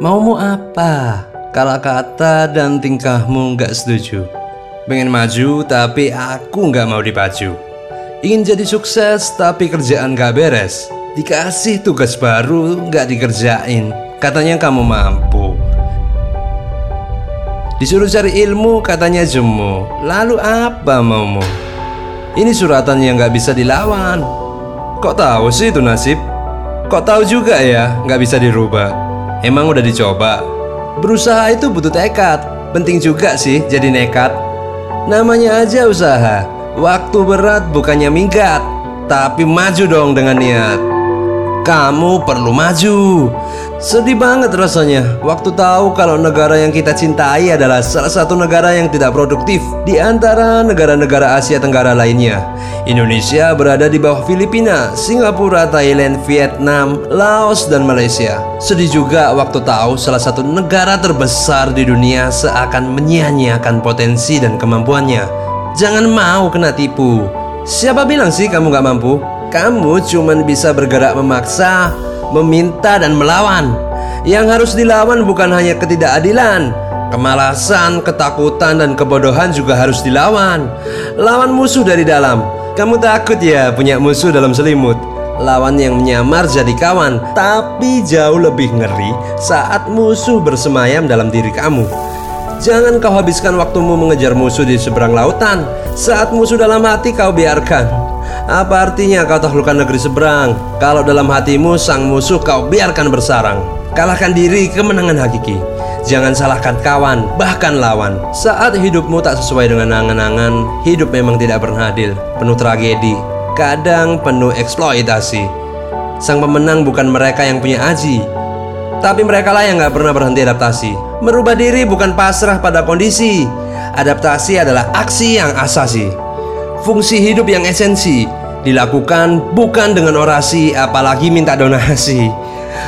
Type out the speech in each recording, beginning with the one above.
Maumu apa? Kalau kata dan tingkahmu nggak setuju. Pengen maju tapi aku nggak mau dipacu. Ingin jadi sukses tapi kerjaan gak beres. Dikasih tugas baru nggak dikerjain. Katanya kamu mampu. Disuruh cari ilmu katanya jemu. Lalu apa maumu? Ini suratan yang nggak bisa dilawan. Kok tahu sih itu nasib? Kok tahu juga ya nggak bisa dirubah? Emang udah dicoba? Berusaha itu butuh tekad. Penting juga sih jadi nekat. Namanya aja usaha. Waktu berat bukannya minggat, tapi maju dong dengan niat. Kamu perlu maju. Sedih banget rasanya waktu tahu kalau negara yang kita cintai adalah salah satu negara yang tidak produktif di antara negara-negara Asia Tenggara lainnya. Indonesia berada di bawah Filipina, Singapura, Thailand, Vietnam, Laos, dan Malaysia. Sedih juga waktu tahu salah satu negara terbesar di dunia seakan menyia-nyiakan potensi dan kemampuannya. Jangan mau kena tipu. Siapa bilang sih kamu gak mampu? Kamu cuma bisa bergerak memaksa, meminta dan melawan. Yang harus dilawan bukan hanya ketidakadilan, kemalasan, ketakutan dan kebodohan juga harus dilawan. Lawan musuh dari dalam. Kamu takut ya punya musuh dalam selimut? Lawan yang menyamar jadi kawan, tapi jauh lebih ngeri saat musuh bersemayam dalam diri kamu. Jangan kau habiskan waktumu mengejar musuh di seberang lautan Saat musuh dalam hati kau biarkan Apa artinya kau taklukkan negeri seberang? Kalau dalam hatimu sang musuh kau biarkan bersarang. Kalahkan diri kemenangan hakiki. Jangan salahkan kawan, bahkan lawan. Saat hidupmu tak sesuai dengan angan-angan Hidup memang tidak pernah adil. Penuh tragedi Kadang penuh eksploitasi. Sang pemenang bukan mereka yang punya aji tapi mereka lah yang gak pernah berhenti adaptasi. Merubah diri bukan pasrah pada kondisi. Adaptasi adalah aksi yang asasi Fungsi hidup yang esensi Dilakukan bukan dengan orasi apalagi minta donasi.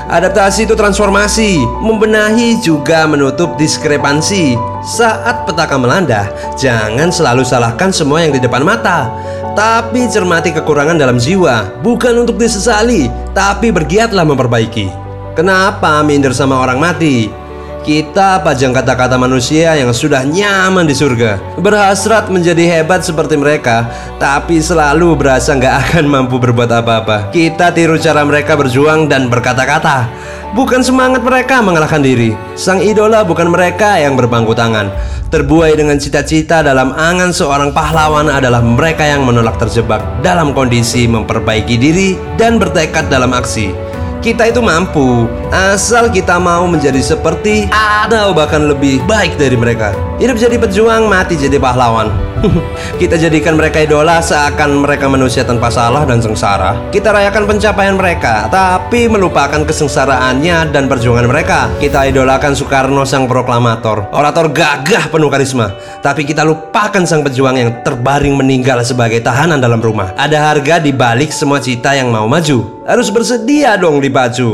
Adaptasi itu transformasi Membenahi juga menutup diskrepansi. Saat petaka melanda Jangan selalu salahkan semua yang di depan mata Tapi cermati kekurangan dalam jiwa Bukan untuk disesali Tapi bergiatlah memperbaiki. Kenapa minder sama orang mati? Kita pajang kata-kata manusia yang sudah nyaman di surga. Berhasrat menjadi hebat seperti mereka Tapi selalu berasa nggak akan mampu berbuat apa-apa. Kita tiru cara mereka berjuang dan berkata-kata. Bukan semangat mereka mengalahkan diri. Sang idola bukan mereka yang berbangku tangan. Terbuai dengan cita-cita dalam angan seorang pahlawan adalah mereka yang menolak terjebak Dalam kondisi memperbaiki diri dan bertekad dalam aksi kita itu mampu Asal kita mau menjadi seperti Atau bahkan lebih baik dari mereka. Hidup jadi pejuang, mati jadi pahlawan. Kita jadikan mereka idola seakan mereka manusia tanpa salah dan sengsara. Kita rayakan pencapaian mereka Tapi melupakan kesengsaraannya dan perjuangan mereka. Kita idolakan Soekarno sang proklamator. Orator gagah penuh karisma. Tapi kita lupakan sang pejuang yang terbaring meninggal sebagai tahanan dalam rumah. Ada harga di balik semua cita yang mau maju. Harus bersedia dong di baju.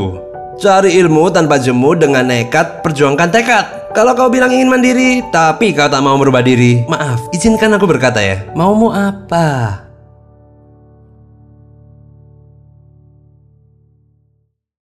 Cari ilmu tanpa jemu dengan nekat perjuangkan tekad. Kalau kau bilang ingin mandiri, tapi kau tak mau merubah diri, maaf, izinkan aku berkata ya. Maumu apa?